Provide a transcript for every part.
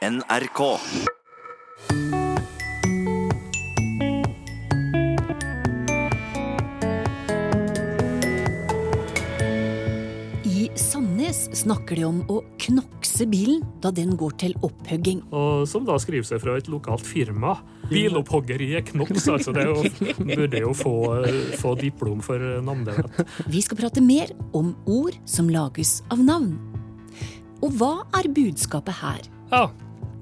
NRK. I Sandnes snakker de om å knokse bilen da den går til opphugging. Og som da skriver seg fra et lokalt firma. Bilopphoggeriet Knox, altså. Det jo, burde jo få, få diplom for navnet. Vi skal prate mer om ord som lages av navn. Og hva er budskapet her? Ja,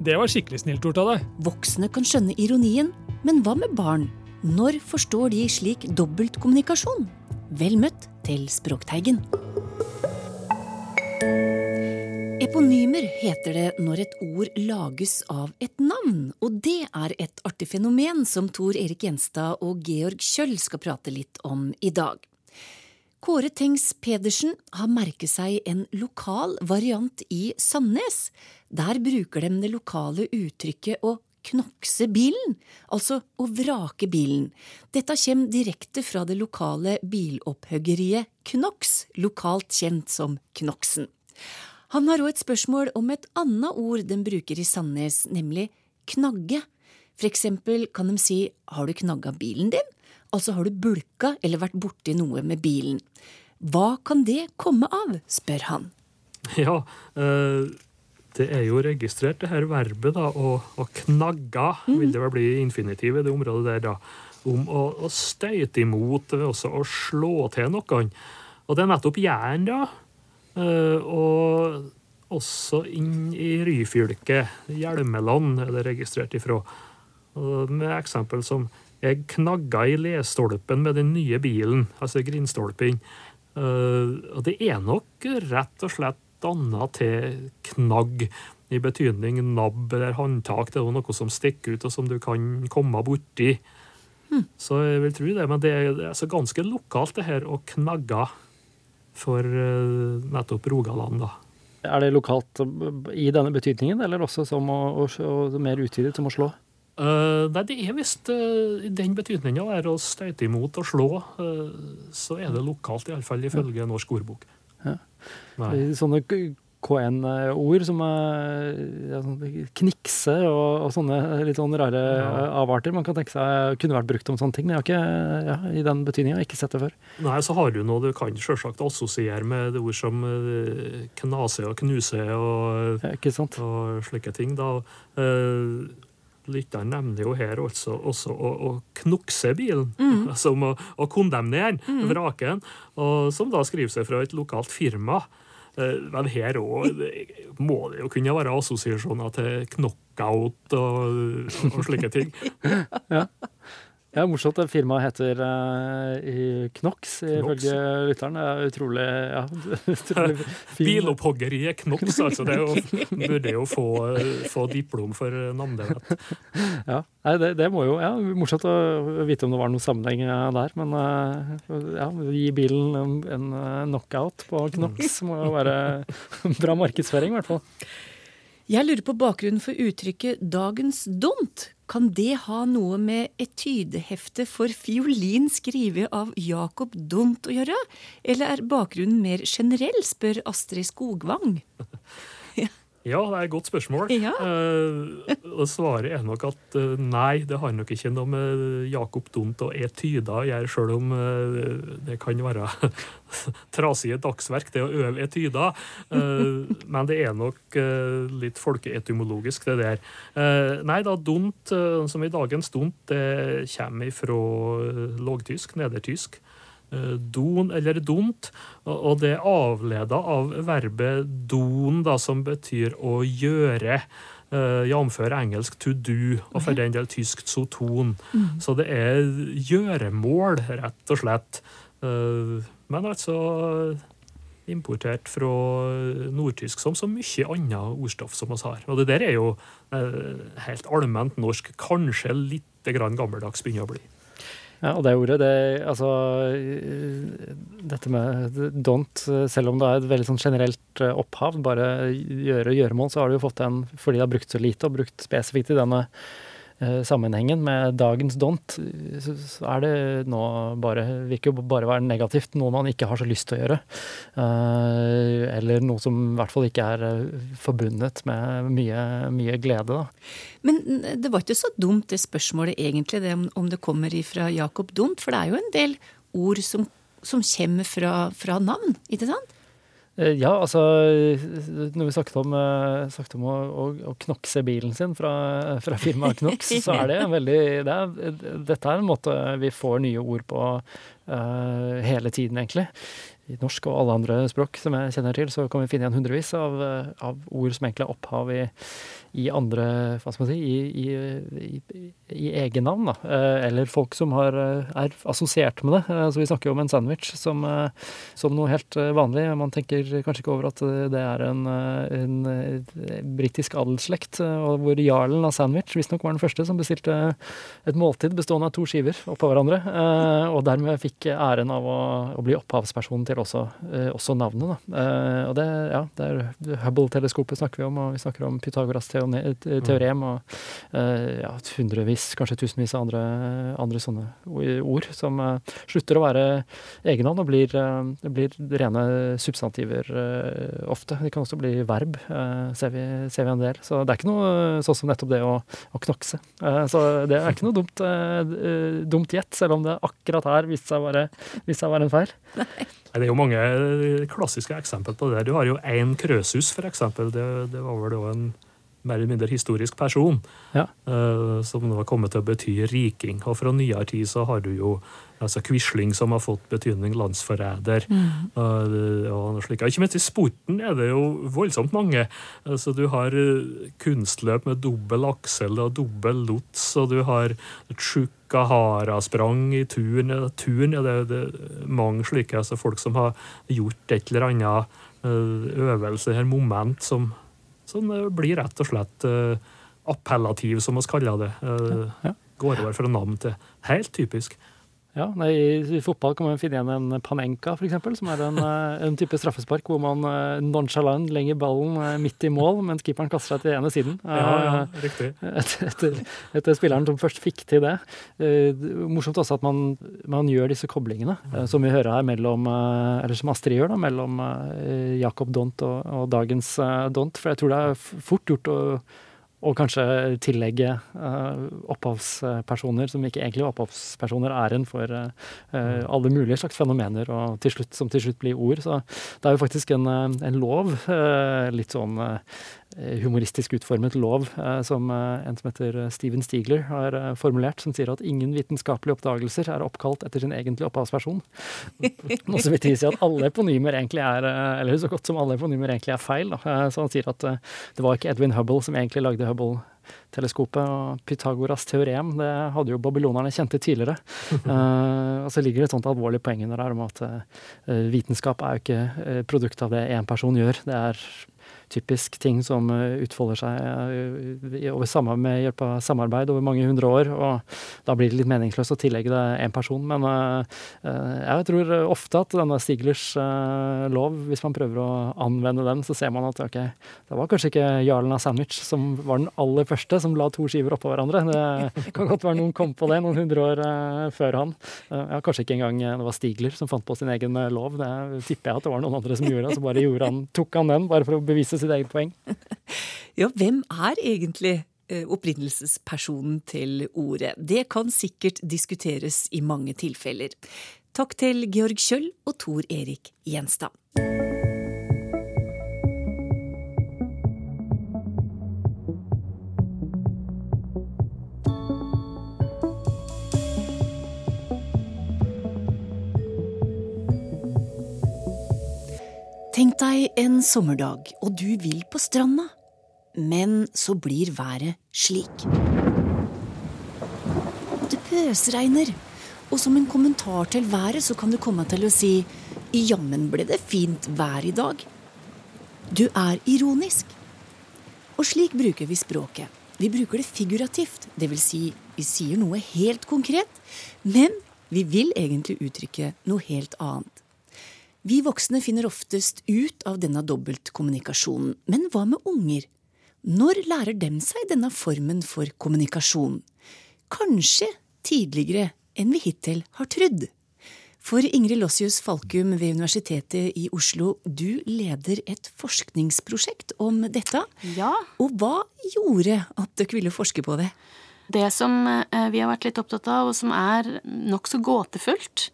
det var skikkelig snilt gjort av deg. Voksne kan skjønne ironien, men hva med barn? Når forstår de slik dobbeltkommunikasjon? Vel møtt til Språkteigen. Eponymer heter det når et ord lages av et navn, og det er et artig fenomen som Tor Erik Gjenstad og Georg Kjøll skal prate litt om i dag. Kåre Tengs Pedersen har merket seg en lokal variant i Sandnes. Der bruker de det lokale uttrykket å knokse bilen, altså å vrake bilen. Dette kommer direkte fra det lokale bilopphuggeriet Knox, lokalt kjent som Knoksen. Han har òg et spørsmål om et annet ord de bruker i Sandnes, nemlig knagge. For eksempel kan de si har du knagga bilen din? Altså har du bulka eller vært borti noe med bilen. Hva kan det komme av, spør han. Ja, eh, det er jo registrert, det her verbet, da, å, å knagga, vil det vel bli infinitiv i det området der, da. Om å, å støyte imot, også å slå til noen. Og det er nettopp jern, da. Eh, og også inn i Ryfylke, Hjelmeland, er det registrert ifra. Med eksempel som jeg knagga i ledstolpen med den nye bilen, altså grindstolpen. Eh, og det er nok rett og slett danna til knagg, i betydning nabb eller håndtak. Det er noe som stikker ut, og som du kan komme borti. Så jeg vil tro det, men det er, det er så ganske lokalt, det her å knagge for eh, nettopp Rogaland, da. Er det lokalt i denne betydningen, eller også som å, å, å, mer utvidet som å slå? Eh, nei, det er visst uh, i den betydninga er å støyte imot og slå. uh, så er det lokalt, iallfall ifølge Norsk ordbok. Ja. Sånne KN-ord som er ja, knikse og, og sånne litt sånn rare Ja. avarter man kan tenke seg kunne vært brukt om sånne ting. Men jeg har ikke, ja, i den betydninga ikke sett det før. Nei, så har du noe du kan selvsagt assosiere med ord som knase og knuse og, og slike ting. da. Uh, Lytteren nevner jo her også, også å, å knukse bilen, mm. som å, å kondemnere den, vrake den, og som da skriver seg fra et lokalt firma. Eh, Men her òg må det jo kunne være assosiasjoner til knockout og, og slike ting. Ja, morsomt. at firmaet heter uh, Knox, ifølge lytteren. Det er utrolig, ja, utrolig. Bilopphoggeriet Knox, altså. Det er jo, burde jo få, få diplom for navnet. Ja, Nei, det, det må jo, ja, Morsomt å vite om det var noen sammenheng eh, der. Men eh, ja, gi bilen en, en eh, knockout på Knox må jo være bra markedsføring, i hvert fall. Jeg lurer på bakgrunnen for uttrykket 'dagens dumt'. Kan det ha noe med etydehefte for fiolin skrevet av Jakob Dont å gjøre? Eller er bakgrunnen mer generell, spør Astrid Skogvang. Ja, det er et godt spørsmål. Ja. Eh, svaret er nok at eh, nei, det har nok ikke noe med Jakob Dumt og etyder å gjøre, sjøl om eh, det kan være trasige dagsverk, det å øve etyder. Eh, men det er nok litt folkeetymologisk, det der. Eh, nei da, dumt, som i dagens dumt, det kommer fra lågtysk, nedertysk. Eh, Don eller dont, og det er avleda av verbet don, da, som betyr å gjøre. Uh, Jf. engelsk to do, og for den del tysk soton. Så det er gjøremål, rett og slett. Eh, men altså importert fra nordtysk, som så mye annet ordstoff som vi har. Og det der er jo eh, helt allment norsk, kanskje litt gammeldags begynner å bli. Ja, og det ordet, det altså eh, Dette med don't, selv om det er et veldig sånn generelt eh, opphav, bare gjøre gjøremål, så har du jo fått den fordi det har brukt så lite og brukt spesifikt i denne sammenhengen med dagens dont, så, er det nå bare Virker jo bare være negativt. Noe man ikke har så lyst til å gjøre. Eh, eller noe som i hvert fall ikke er eh, forbundet med mye, mye glede, da. Men det var ikke så dumt det spørsmålet egentlig, det om det kommer fra Jakob Dumt, for det er jo en del ord som, som kommer fra, fra navn, ikke sant? Eh, ja, altså Når vi snakket om, eh, snakket om å, å, å, knokse bilen sin fra, fra firmaet Knox, så er det veldig det er, Dette er en måte vi får nye ord på uh, hele tiden, egentlig. I norsk og alle andre språk som jeg kjenner til, så kan vi finne igjen hundrevis av, av ord som egentlig er opphav i, i andre Hva skal man si I, i, i, egennavn, da. Eh, eller folk som har, eh, er assosiert med det. Eh, så vi snakker jo om en sandwich som, som noe helt vanlig. Man tenker kanskje ikke over at det er en, en britisk adelsslekt, hvor jarlen av sandwich visstnok var den første som bestilte et måltid bestående av to skiver oppå hverandre, og dermed fikk æren av å, å bli opphavsperson til også, også navnet. Da. Og det, ja, det er Hubble-teleskopet snakker vi om, og vi snakker om Pythagoras teorem og eh, ja, hundrevis, kanskje tusenvis av andre, andre sånne ord som eh, slutter å være egennavn og blir, eh, blir rene substantiver ofte. De kan også bli verb, ser vi, ser vi en del. Så det er ikke noe sånn som nettopp det å, å knokse. Så det er ikke noe dumt, dumt gjett, selv om det akkurat her viste seg å være en feil. Nei. Er jo mange klassiske eksempler på det. Du har jo én Krøsus, for eksempel. Det, det var vel òg en mer eller mindre historisk person, ja. uh, som nå har kommet til å bety riking. Og fra nyere tid så har du jo altså Quisling, som har fått betydning landsforræder. Mm. og, og slik. Ikke minst i sporten er det jo voldsomt mange. Altså, du har uh, kunstløp med dobbel aksel og dobbel lots, og du har Chukahara-sprang i turn. turn er det, det er mange slike altså folk som har gjort et eller annet øvelse, her moment, som som blir rett og slett appellativ, som vi kaller det. Ja, ja. Går over fra navn til helt typisk. Ja, nei, I fotball kan man finne igjen en panenka, f.eks., som er en, eh, en, type straffespark hvor man nonchalant legger ballen midt i mål, mens keeperen kaster seg til ene siden. Ja, ja, riktig. Etter, etter, etter spilleren som først fikk til det. Morsomt også at man, man gjør disse koblingene, som vi hører her mellom Eller som Astrid gjør, da, mellom Jakob Dont og, og dagens Dont. For jeg tror det er fort gjort å og kanskje tillegge uh, opphavspersoner som ikke egentlig var opphavspersoner, æren for uh, alle mulige slags fenomener og til slutt, som til slutt blir ord. Så det er jo faktisk en, en lov, uh, litt sånn humoristisk utformet lov eh, som eh, en som heter Steven Stigler har formulert, som sier at ingen vitenskapelige oppdagelser er oppkalt etter sin egentlige opphavsperson. Noe som vil tilsi at alle eponymer egentlig er eller så godt som alle eponymer egentlig er feil. Så han sier at det var ikke Edwin Hubble som egentlig lagde Hubble teleskopet. Og Pythagoras teorem det hadde jo babylonerne kjent til tidligere. uh, og så ligger det et sånt alvorlig poeng under der om at uh, vitenskap er jo ikke produkt av det én person gjør. Det er typisk ting som eh, utfolder seg eh, over med hjelp av samarbeid over mange hundre år. og Da blir det litt meningsløst å tillegge det én person. Men eh, jeg tror ofte at denne Stiglers lov, hvis man prøver å anvende den, så ser man at ok, det var kanskje ikke jarlen av sandwich som var den aller første som la to skiver oppå hverandre. Det kan godt være noen kom på det noen hundre år før han. Ja, kanskje ikke engang det var Stigler som fant på sin egen lov. Det tipper jeg at det var noen andre som gjorde, så bare gjorde han, tok han den bare for å bevise sitt eget poeng. ja, hvem er egentlig eh, opprinnelsespersonen til ordet? Det kan sikkert diskuteres i mange tilfeller. Takk til Georg Kjøll og Tor Erik Gjenstad. Tenk deg en sommerdag, og du vil på stranda. Men så blir været slik. Det pøsregner, og som en kommentar til været så kan du komme til å si jammen ble det fint vær i dag. Du er ironisk. Og slik bruker vi språket. Vi bruker det figurativt, dvs. Si, vi sier noe helt konkret, men vi vil egentlig uttrykke noe helt annet. Vi voksne finner oftest ut av denne dobbeltkommunikasjonen, men hva med unger? Når lærer dem seg denne formen for kommunikasjon? Kanskje tidligere enn vi hittil har trodd. For Ingrid Lossius Falkum ved Universitetet i Oslo, du leder et forskningsprosjekt om dette. Ja. Og hva gjorde at dere ville forske på det? Det som eh, vi har vært litt opptatt av, og som er nokså gåtefullt,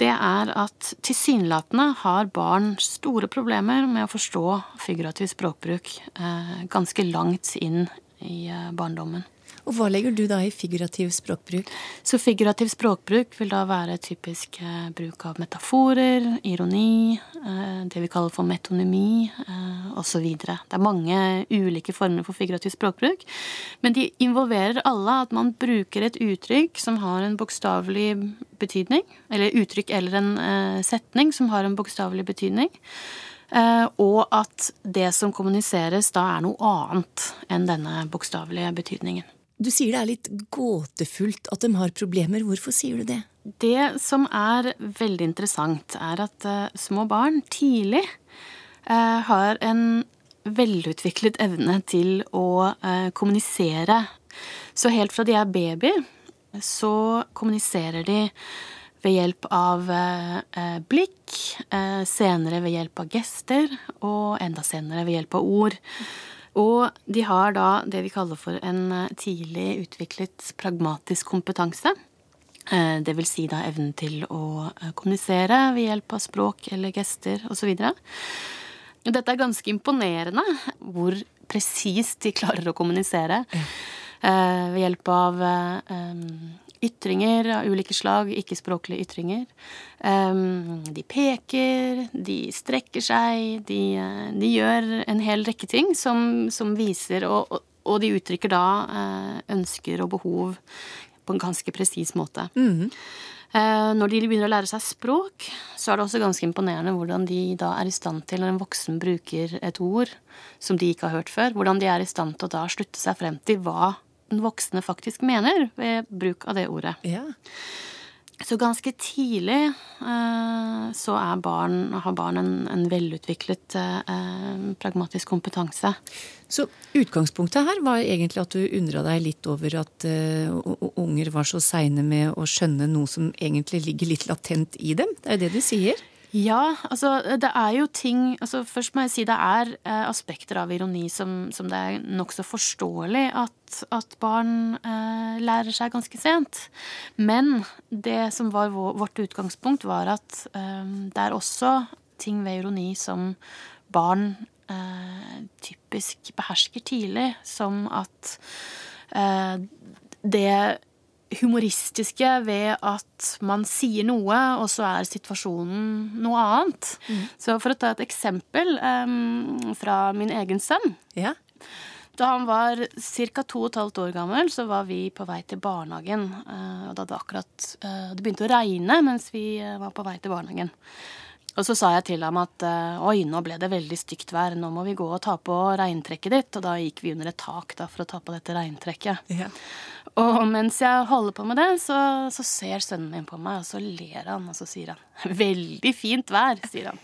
det er at tilsynelatende har barn store problemer med å forstå figurativ språkbruk eh, ganske langt inn i eh, barndommen. Og hva legger du da i figurativ språkbruk? Så figurativ språkbruk vil da være typisk eh, bruk av metaforer, ironi, eh, det vi kaller for metonymi eh, osv. Det er mange ulike former for figurativ språkbruk, men de involverer alle at man bruker et uttrykk som har en bokstavelig betydning, eller uttrykk eller en eh, setning som har en bokstavelig betydning. Uh, og at det som kommuniseres da er noe annet enn denne bokstavelige betydningen. Du sier det er litt gåtefullt at de har problemer. Hvorfor sier du det? Det som er veldig interessant, er at uh, små barn tidlig uh, har en velutviklet evne til å uh, kommunisere. Så helt fra de er baby, så kommuniserer de ved hjelp av blikk, senere ved hjelp av gester, og enda senere ved hjelp av ord. Og de har da det vi kaller for en eh, tidlig utviklet pragmatisk kompetanse. Eh, det vil si da evnen til å eh, kommunisere ved hjelp av språk eller gester osv. Dette er ganske imponerende, hvor presist de klarer å kommunisere. Ved hjelp av ytringer av ulike slag, ikke-språklige ytringer. De peker, de strekker seg, de, de gjør en hel rekke ting som, som viser og, og, de uttrykker da eh, ønsker og behov på en ganske presis måte. Mm. Når de begynner å lære seg språk, så er det også ganske imponerende hvordan de da er i stand til, når en voksen bruker et ord som de ikke har hørt før, hvordan de er i stand til å da slutte seg frem til hva den voksne faktisk mener ved bruk av det ordet. Ja. Så ganske tidlig eh, så barn, har barn en, en velutviklet eh, pragmatisk kompetanse. Så utgangspunktet her var egentlig at du undra deg litt over at uh, unger var så seine med å skjønne noe som egentlig ligger litt latent i dem? Det er jo det du sier? Ja, altså det er jo ting altså Først må jeg si det er eh, aspekter av ironi som, som det er nokså forståelig at, at barn eh, lærer seg ganske sent. Men det som var vårt utgangspunkt, var at eh, det er også ting ved ironi som barn eh, typisk behersker tidlig, som at eh, det humoristiske ved at man sier noe, og så er situasjonen noe annet. Mm. Så for å ta et eksempel um, fra min egen sønn. Ja. Da han var ca. to og et halvt år gammel, så var vi på vei til barnehagen. Uh, og da hadde akkurat uh, Det begynte å regne mens vi uh, var på vei til barnehagen. Og så sa jeg til ham at oi, nå ble det veldig stygt vær, nå må vi gå og ta på regntrekket ditt. Og da gikk vi under et tak da, for å ta på dette regntrekket. Ja. Og mens jeg holder på med det, så, så, ser sønnen min på meg, og så ler han, og så sier han 'Veldig fint vær', sier han.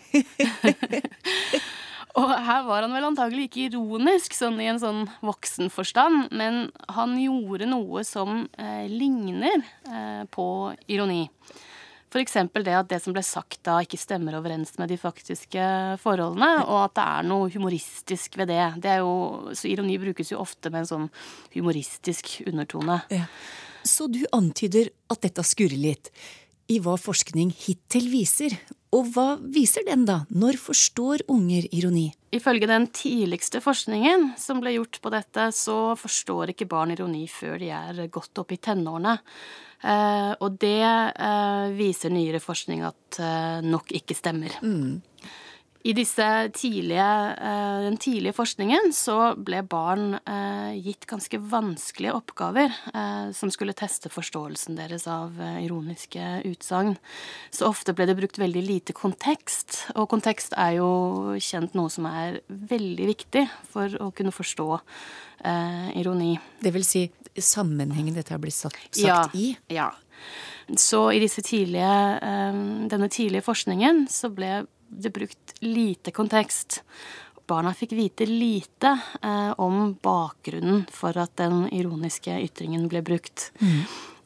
og her var han vel antagelig ikke ironisk, sånn i en sånn voksenforstand, men han gjorde noe som eh, ligner eh, på ironi. F.eks. det at det som ble sagt da, ikke stemmer overens med de faktiske forholdene, og at det er noe humoristisk ved det. det jo, så ironi brukes jo ofte med en sånn humoristisk undertone. Ja. Så du antyder at dette skurrer litt i hva forskning hittil viser. Og hva viser den, da? Når forstår unger ironi? Ifølge den tidligste forskningen som ble gjort på dette, så forstår ikke barn ironi før de er godt opp i tenårene. Eh, og det eh, viser nyere forskning at eh, nok ikke stemmer. Mm. I disse tidlige, den tidlige forskningen så ble barn gitt ganske vanskelige oppgaver som skulle teste forståelsen deres av ironiske utsagn. Så ofte ble det brukt veldig lite kontekst, og kontekst er jo kjent noe som er veldig viktig for å kunne forstå ironi. Det vil si sammenhengen dette har blitt sagt, sagt ja, i? Ja. Så i tidlige, denne tidlige forskningen så ble det brukt lite kontekst. barna fikk vite lite eh, om bakgrunnen for at den ironiske ytringen ble brukt.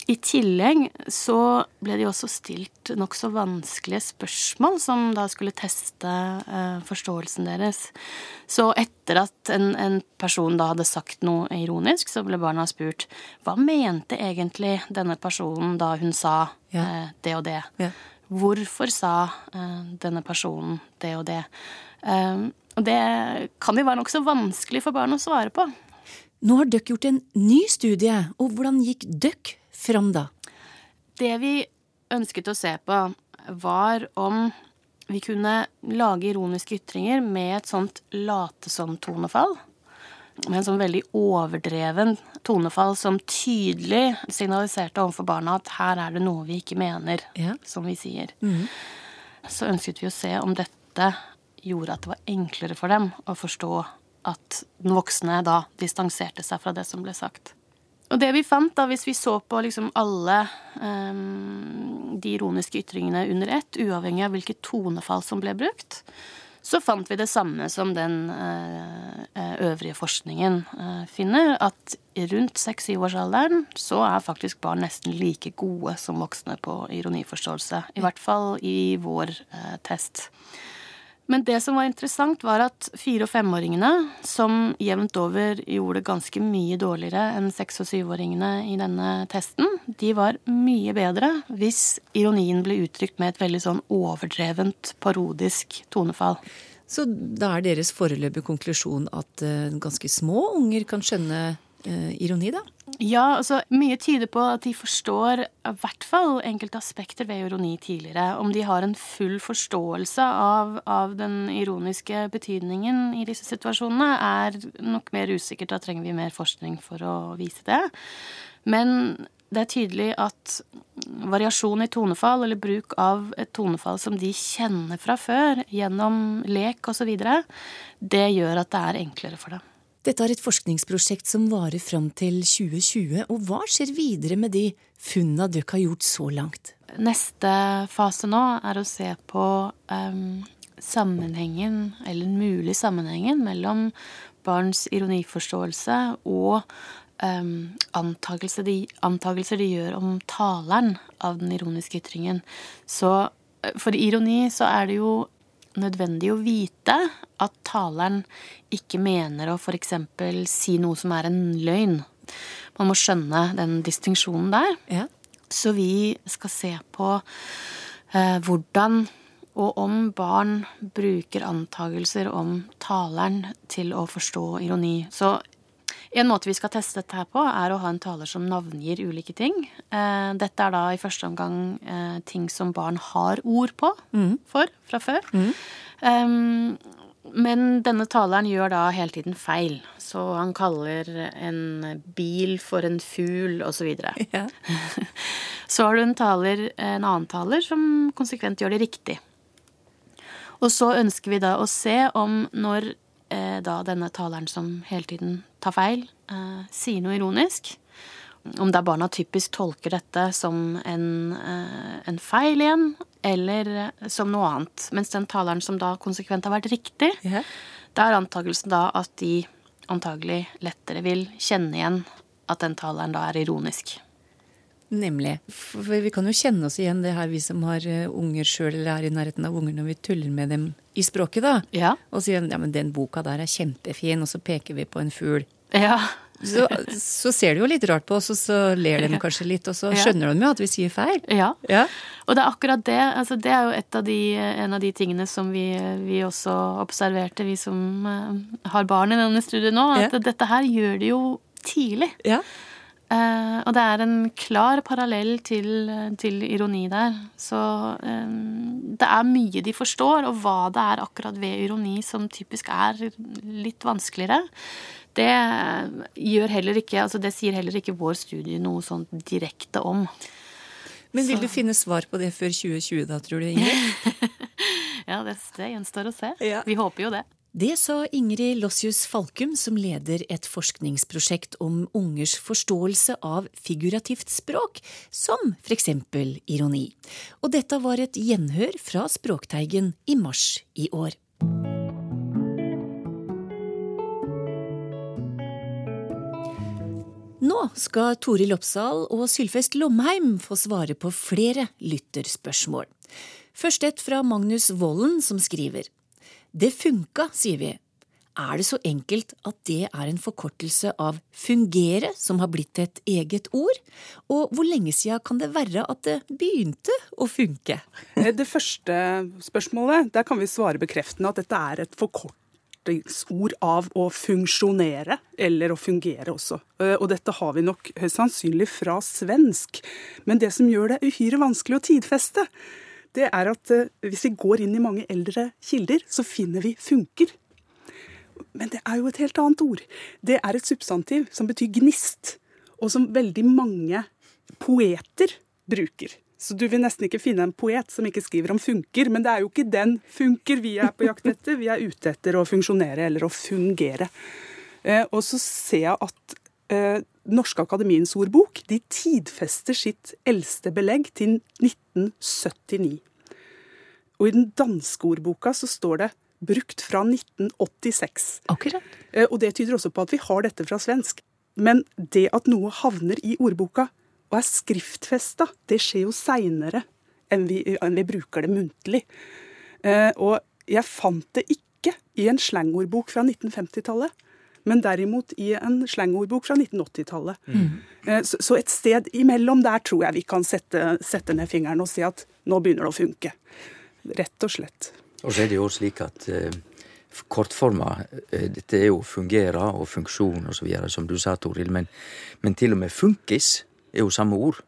I tillegg så ble de også stilt nokså vanskelige spørsmål som da skulle teste eh, forståelsen deres. Så etter at en, en, person da hadde sagt noe ironisk, så ble barna spurt hva mente egentlig denne personen da hun sa ja. eh, det og det. Ja. Hvorfor sa eh, denne personen det og det? Eh, og det kan jo være nokså vanskelig for barn å svare på. Nå har dere gjort en ny studie, og hvordan gikk dere fram da? Det vi ønsket å se på, var om vi kunne lage ironiske ytringer med et sånt late som-tonefall. Med en sånn veldig overdreven tonefall som tydelig signaliserte overfor barna at her er det noe vi ikke mener, ja. som vi sier. Mm. Så ønsket vi å se om dette gjorde at det var enklere for dem å forstå at den voksne da distanserte seg fra det som ble sagt. Og det vi fant, da, hvis vi så på liksom alle um, de ironiske ytringene under ett, uavhengig av hvilket tonefall som ble brukt, så fant vi det samme som den uh, øvrige forskningen uh, finner, at rundt seks-syvårsalderen så er faktisk barn nesten like gode som voksne på ironiforståelse. I hvert fall i vår test. Men det som var interessant, var at fire- og femåringene, som jevnt over gjorde ganske mye dårligere enn seks- og syvåringene i denne testen, de var mye bedre hvis ironien ble uttrykt med et veldig sånn overdrevent, parodisk tonefall. Så da er deres foreløpige konklusjon at uh, ganske små unger kan skjønne uh, ironi, da? Ja, altså mye tyder på at de forstår i hvert fall enkelte aspekter ved ironi tidligere. Om de har en full forståelse av, av, den ironiske betydningen i disse situasjonene, er nok mer usikkert. Da trenger vi mer forskning for å vise det. Men det er tydelig at variasjon i tonefall, eller bruk av et tonefall som de kjenner fra før, gjennom lek osv., det gjør at det er enklere for dem. Dette er et forskningsprosjekt som varer fram til 2020, og hva skjer videre med de funnene dere har gjort så langt? Neste fase nå er å se på um, sammenhengen, eller den mulige sammenhengen, mellom barns ironiforståelse og um, antakelser, de, antakelser de gjør om taleren av den ironiske ytringen. Så eh, for ironi så er det jo nødvendig å vite at taleren ikke mener å f.eks. si noe som er en løgn. Man må skjønne den distinksjonen der. Ja. Så vi skal se på eh, hvordan og om barn bruker antagelser om taleren til å forstå ironi. Så en måte vi skal teste dette her på, er å ha en taler som navngir ulike ting. Eh, dette er da i første omgang eh, ting som barn har ord på mm. for fra før. Mm. Um, men denne taleren gjør da hele tiden feil. Så han kaller en bil for en fugl, osv. Så, ja. så har du en, taler, en annen taler som konsekvent gjør det riktig. Og så ønsker vi da å se om når eh, da denne taleren som hele tiden tar feil, eh, sier noe ironisk. Om da barna typisk tolker dette som en, eh, en, feil igjen, eller som noe annet. Mens den taleren som da konsekvent har vært riktig, yeah. da er antakelsen da at de antagelig lettere vil kjenne igjen at den taleren da er ironisk. Nemlig. For vi kan jo kjenne oss igjen det her, vi som har eh, unger sjøl eller er i nærheten av unger, når vi tuller med dem i språket, da. Ja. Og sier ja, men den boka der er kjempefin, og så peker vi på en fugl. Ja. Så, så, ser de jo litt rart på oss, og så ler de kanskje litt, og så skjønner de jo at vi sier feil. Ja. ja. Og det er akkurat det. Altså, det er jo av de, en av de tingene som vi, vi, også observerte, vi som uh, har barn i denne studien nå, at ja. dette her gjør de jo tidlig. Ja. Uh, og det er en klar parallell til, til ironi der. Så um, det er mye de forstår, og hva det er akkurat ved ironi som typisk er litt vanskeligere. Det gjør heller ikke, altså det sier heller ikke vår studie noe sånn direkte om. Men vil Så. du finne svar på det før 2020 da, tror du, Ingrid? ja, det, det gjenstår å se. Ja. Vi håper jo det. Det sa Ingrid Lossius Falkum, som leder et forskningsprosjekt om ungers forståelse av figurativt språk, som for eksempel ironi. Og dette var et gjenhør fra Språkteigen i mars i år. Nå skal Toril Oppsal og Sylfest Lomheim få svare på flere lytterspørsmål. Først et fra Magnus Vollen, som skriver. Det funka, sier vi. Er det så enkelt at det er en forkortelse av fungere, som har blitt et eget ord? Og hvor lenge siden kan det være at det begynte å funke? Eh, det første spørsmålet, der kan vi svare bekreftende at dette er et forkortingsord av å funksjonere, eller å fungere også. Eh, og dette har vi nok høyst sannsynlig fra svensk. Men det som gjør det uhyre vanskelig å tidfeste, det er at eh, hvis vi går inn i mange eldre kilder, så finner vi funker. Men det er jo et helt annet ord. Det er et substantiv som betyr gnist, og som veldig mange poeter bruker. Så du vil nesten ikke finne en poet som ikke skriver om funker, men det er jo ikke den funker vi er på jakt etter. Vi er ute etter å funksjonere eller å fungere. Eh, og så ser jeg at eh, Norske Akademiens ordbok de tidfester sitt eldste belegg til 1979. Og i den danske ordboka så står det brukt fra 1986. Akkurat. Eh, og det tyder også på at vi har dette fra svensk. Men det at noe havner i ordboka og er skriftfesta, det skjer jo seinere enn, enn, vi bruker det muntlig. Eh, og jeg fant det ikke i en slangordbok fra 1950-tallet. Men derimot i en slangordbok fra 1980-tallet. Mm. Eh, så, et sted imellom der tror jeg vi kan sette, sette ned fingeren og si at nå begynner det å funke. Rett og slett. Og så er det jo slik at eh, kortforma eh, Dette er jo fungerer og funksjon osv., som du sa, Toril. Men, men, til og med funkis er jo samme ord.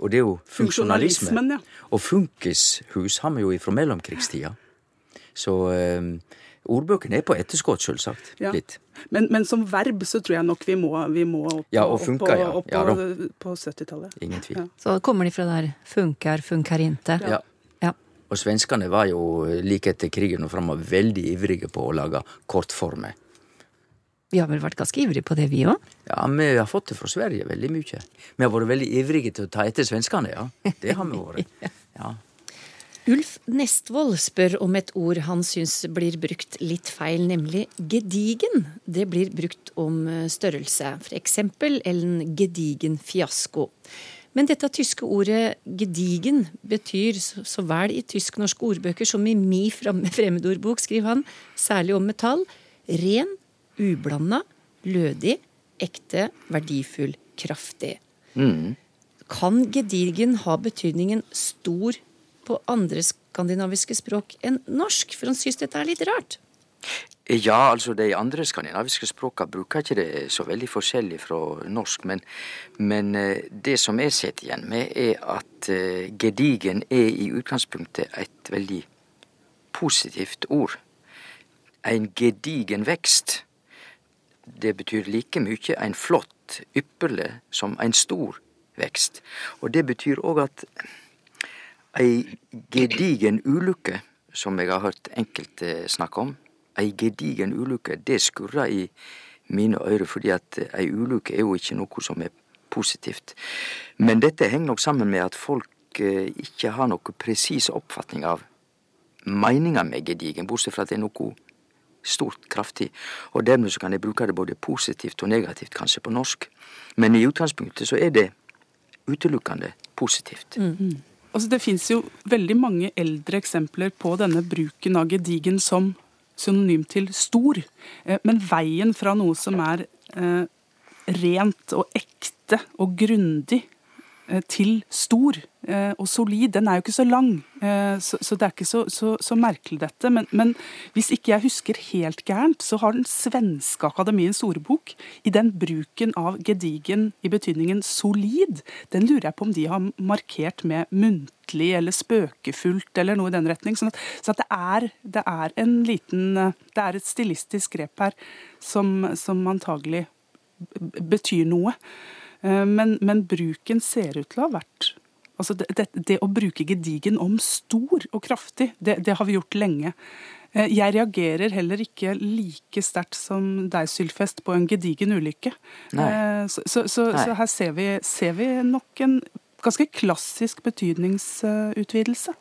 Og det er jo funksjonalisme. Ja. Og funkishus har vi jo fra mellomkrigstida. Så eh, ordbøkene er på etterskott, sjølsagt. Ja. Litt. Men, men, som verb så tror jeg nok vi må, vi må opp, ja, og funka, opp, opp, ja. på, på 70-tallet. Ingen tvil. Så kommer de fra der funkar, funkar inte? Ja. Og svenskene var jo like etter krigen og framover veldig ivrige på å lage kortformer. Vi har vel vært ganske ivrige på det, vi òg? Ja, vi har fått det fra Sverige veldig mye. Vi har vært veldig ivrige til å ta etter svenskene, ja. Det har vi vært. Ja. Ulf Nestvold spør om et ord han syns blir brukt litt feil, nemlig gedigen. Det blir brukt om størrelse, for eksempel en gedigen fiasko. Men dette tyske ordet 'gedigen' betyr så vel i tysk-norske ordbøker som i mi fremmedordbok, skriver han, særlig om metall, ren, ublanda, lødig, ekte, verdifull, kraftig. Mm. Kan 'gedigen' ha betydningen stor på andre skandinaviske språk enn norsk? For han syns dette er litt rart. Ja, altså de andre skandinaviske språka bruker ikke det så veldig forskjellig fra norsk. Men, men eh, det som jeg sitter igjen med, er at uh, gedigen er i utgangspunktet et veldig positivt ord. En gedigen vekst. Det betyr like mye en flott, ypperlig, som en stor vekst. Og det betyr òg at ei gedigen ulykke, som jeg har hørt enkelte snakke om, ei gedigen ulykke, det skurrer i mine ører, fordi at ei ulykke er jo ikke noe som er positivt. Men dette henger nok sammen med at folk eh, ikke har noe presis oppfatning av meninga med gedigen, bortsett fra at det er noe stort, kraftig. Og dermed så kan jeg bruke det både positivt og negativt, kanskje på norsk. Men i utgangspunktet så er det utelukkende positivt. Mm. Altså, det fins jo veldig mange eldre eksempler på denne bruken av gedigen som synonym til stor. Eh, men veien fra noe som er eh, rent og ekte og grundig til stor og solid, den er jo ikke så lang. Så, det er ikke så, så, så merkelig, dette. Men, men, hvis ikke jeg husker helt gærent, så har den svenske akademiens ordbok i den bruken av gedigen i betydningen solid, den lurer jeg på om de har markert med muntlig eller spøkefullt eller noe i den retning. Sånn at, så at det, er, det, er, en liten Det er et stilistisk grep her som, som antagelig betyr noe. Eh, men, men, bruken ser ut til å ha vært Altså det, det, det å bruke gedigen om stor og kraftig, det, det har vi gjort lenge. Eh, jeg reagerer heller ikke like sterkt som deg, Sylfest, på en gedigen ulykke. Eh, så, så, så, så her ser vi, ser vi, nok en ganske klassisk betydningsutvidelse.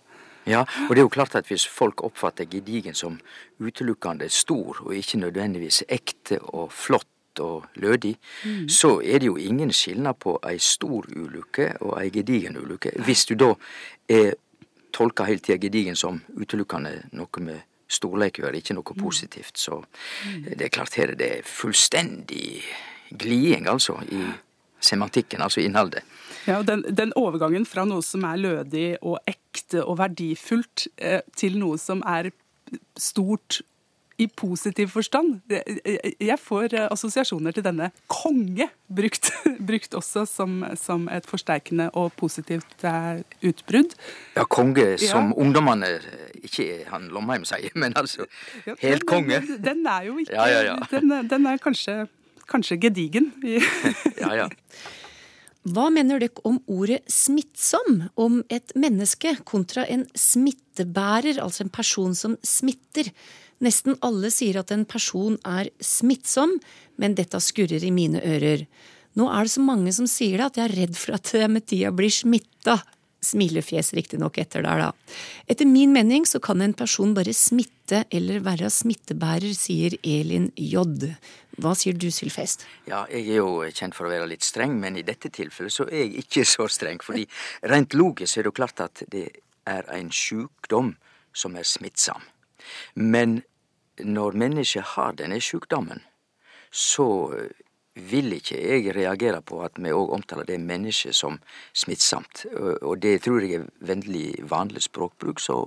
Ja, og det er jo klart at hvis folk oppfatter gedigen som utelukkende stor, og ikke nødvendigvis ekte og flott og lødig, mm. så er det jo ingen skilnad på ei stor ulykke og ei gedigen ulykke. Hvis du da er tolka til tida gedigen som utelukkende noe med storleik å gjøre, ikke noe mm. positivt, så mm. det er klart her er det fullstendig gliding, altså, i semantikken, altså innholdet. Ja, den, den, overgangen fra noe som er lødig og ekte og verdifullt, eh, til noe som er stort i positiv forstand. Jeg får eh, assosiasjoner til denne konge, brukt, brukt også som, som, et forsterkende og positivt eh, utbrudd. Ja, konge som ja. ungdommene Ikke han Lomheim sier, men altså helt konge. Den, den er jo ikke ja, ja, den, den, er kanskje, kanskje gedigen. ja, ja. Hva mener dere om ordet smittsom om et menneske kontra en smittebærer, altså en person som smitter? Nesten alle sier at en person er smittsom, men dette skurrer i mine ører. Nå er det så mange som sier det at jeg er redd for at jeg med tida blir smitta. Smilefjes riktignok etter der, da. Etter min mening så kan en person bare smitte eller være smittebærer, sier Elin J. Hva sier du, Sylfest? Ja, jeg er jo kjent for å være litt streng, men i dette tilfellet så er jeg ikke så streng. fordi rent logisk er det jo klart at det er en sjukdom som er smittsom. Men når mennesket har denne sjukdommen, så vil ikke jeg reagere på at vi òg omtaler det mennesket som smittsomt. Og det tror jeg er vennlig vanlig språkbruk, så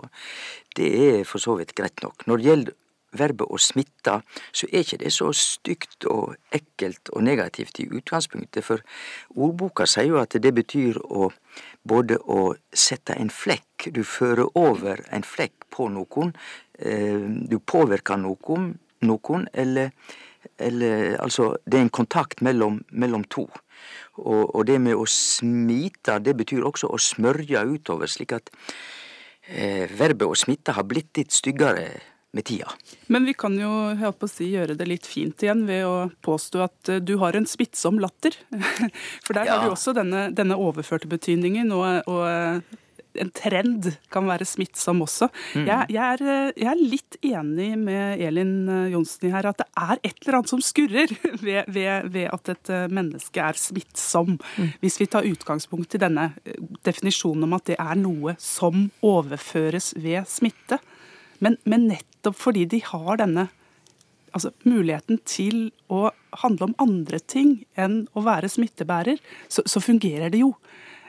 det er for så vidt greit nok. Når det gjelder verbet å smitte, så er ikke det så stygt og ekkelt og negativt i utgangspunktet, for ordboka sier jo at det betyr å både å sette en flekk, du fører over en flekk på noen, eh, du påvirker noen, noen eller, eller altså det er en kontakt mellom, mellom to. Og, og, det med å smite, det betyr også å smørje utover, slik at eh, verbet å smitte har blitt litt styggere med tida. Men vi kan jo holdt på å si, gjøre det litt fint igjen ved å påstå at eh, du har en smittsom latter. For der ja. har vi også denne, denne overførte betydningen. og, og eh, en trend kan være smittsom også. Mm. Jeg, jeg, er, eh, jeg, er, litt enig med Elin Johnsen her at det er et eller annet som skurrer ved, ved, ved at et menneske er smittsom. Mm. Hvis vi tar utgangspunkt i denne definisjonen om at det er noe som overføres ved smitte. Men, men nettopp fordi de har denne altså, muligheten til å handle om andre ting enn å være smittebærer, så, så fungerer det jo.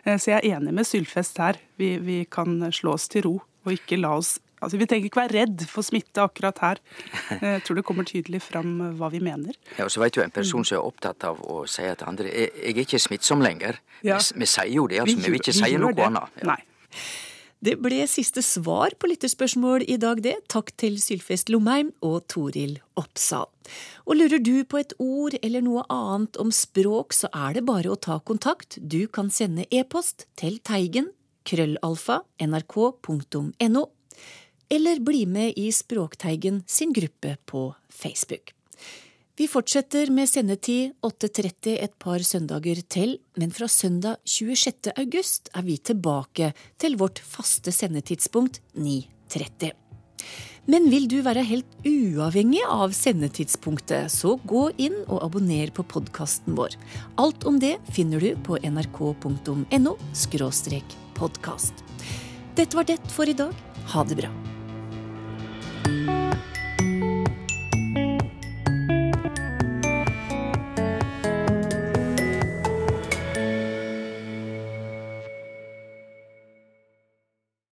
Eh, så jeg er enig med Sylfest her. Vi, vi, kan slå oss til ro og ikke la oss Altså, Vi trenger ikke være redd for smitte akkurat her. Jeg tror det kommer tydelig fram hva vi mener. Ja, og så vet du En person som er opptatt av å si til andre jeg, jeg er ikke smittsom lenger. Ja. Vi, vi, sier jo det, altså. Vi, vi vil ikke si noe annet. Ja. Nei. Det ble siste svar på lytterspørsmål i dag, det. Takk til Sylfest Lomheim og Toril Oppsal. Og lurer du på et ord eller noe annet om språk, så er det bare å ta kontakt. Du kan sende e-post til teigen krøllalfa nrk.no, eller bli med i Språkteigen sin gruppe på Facebook. Vi fortsetter med sendetid 8.30 et par søndager til, men fra søndag 26. august er vi tilbake til vårt faste sendetidspunkt 9.30. Men vil du være helt uavhengig av sendetidspunktet, så gå inn og abonner på podkasten vår. Alt om det finner du på nrk.no podkast. Dette var det for i dag. Ha det bra.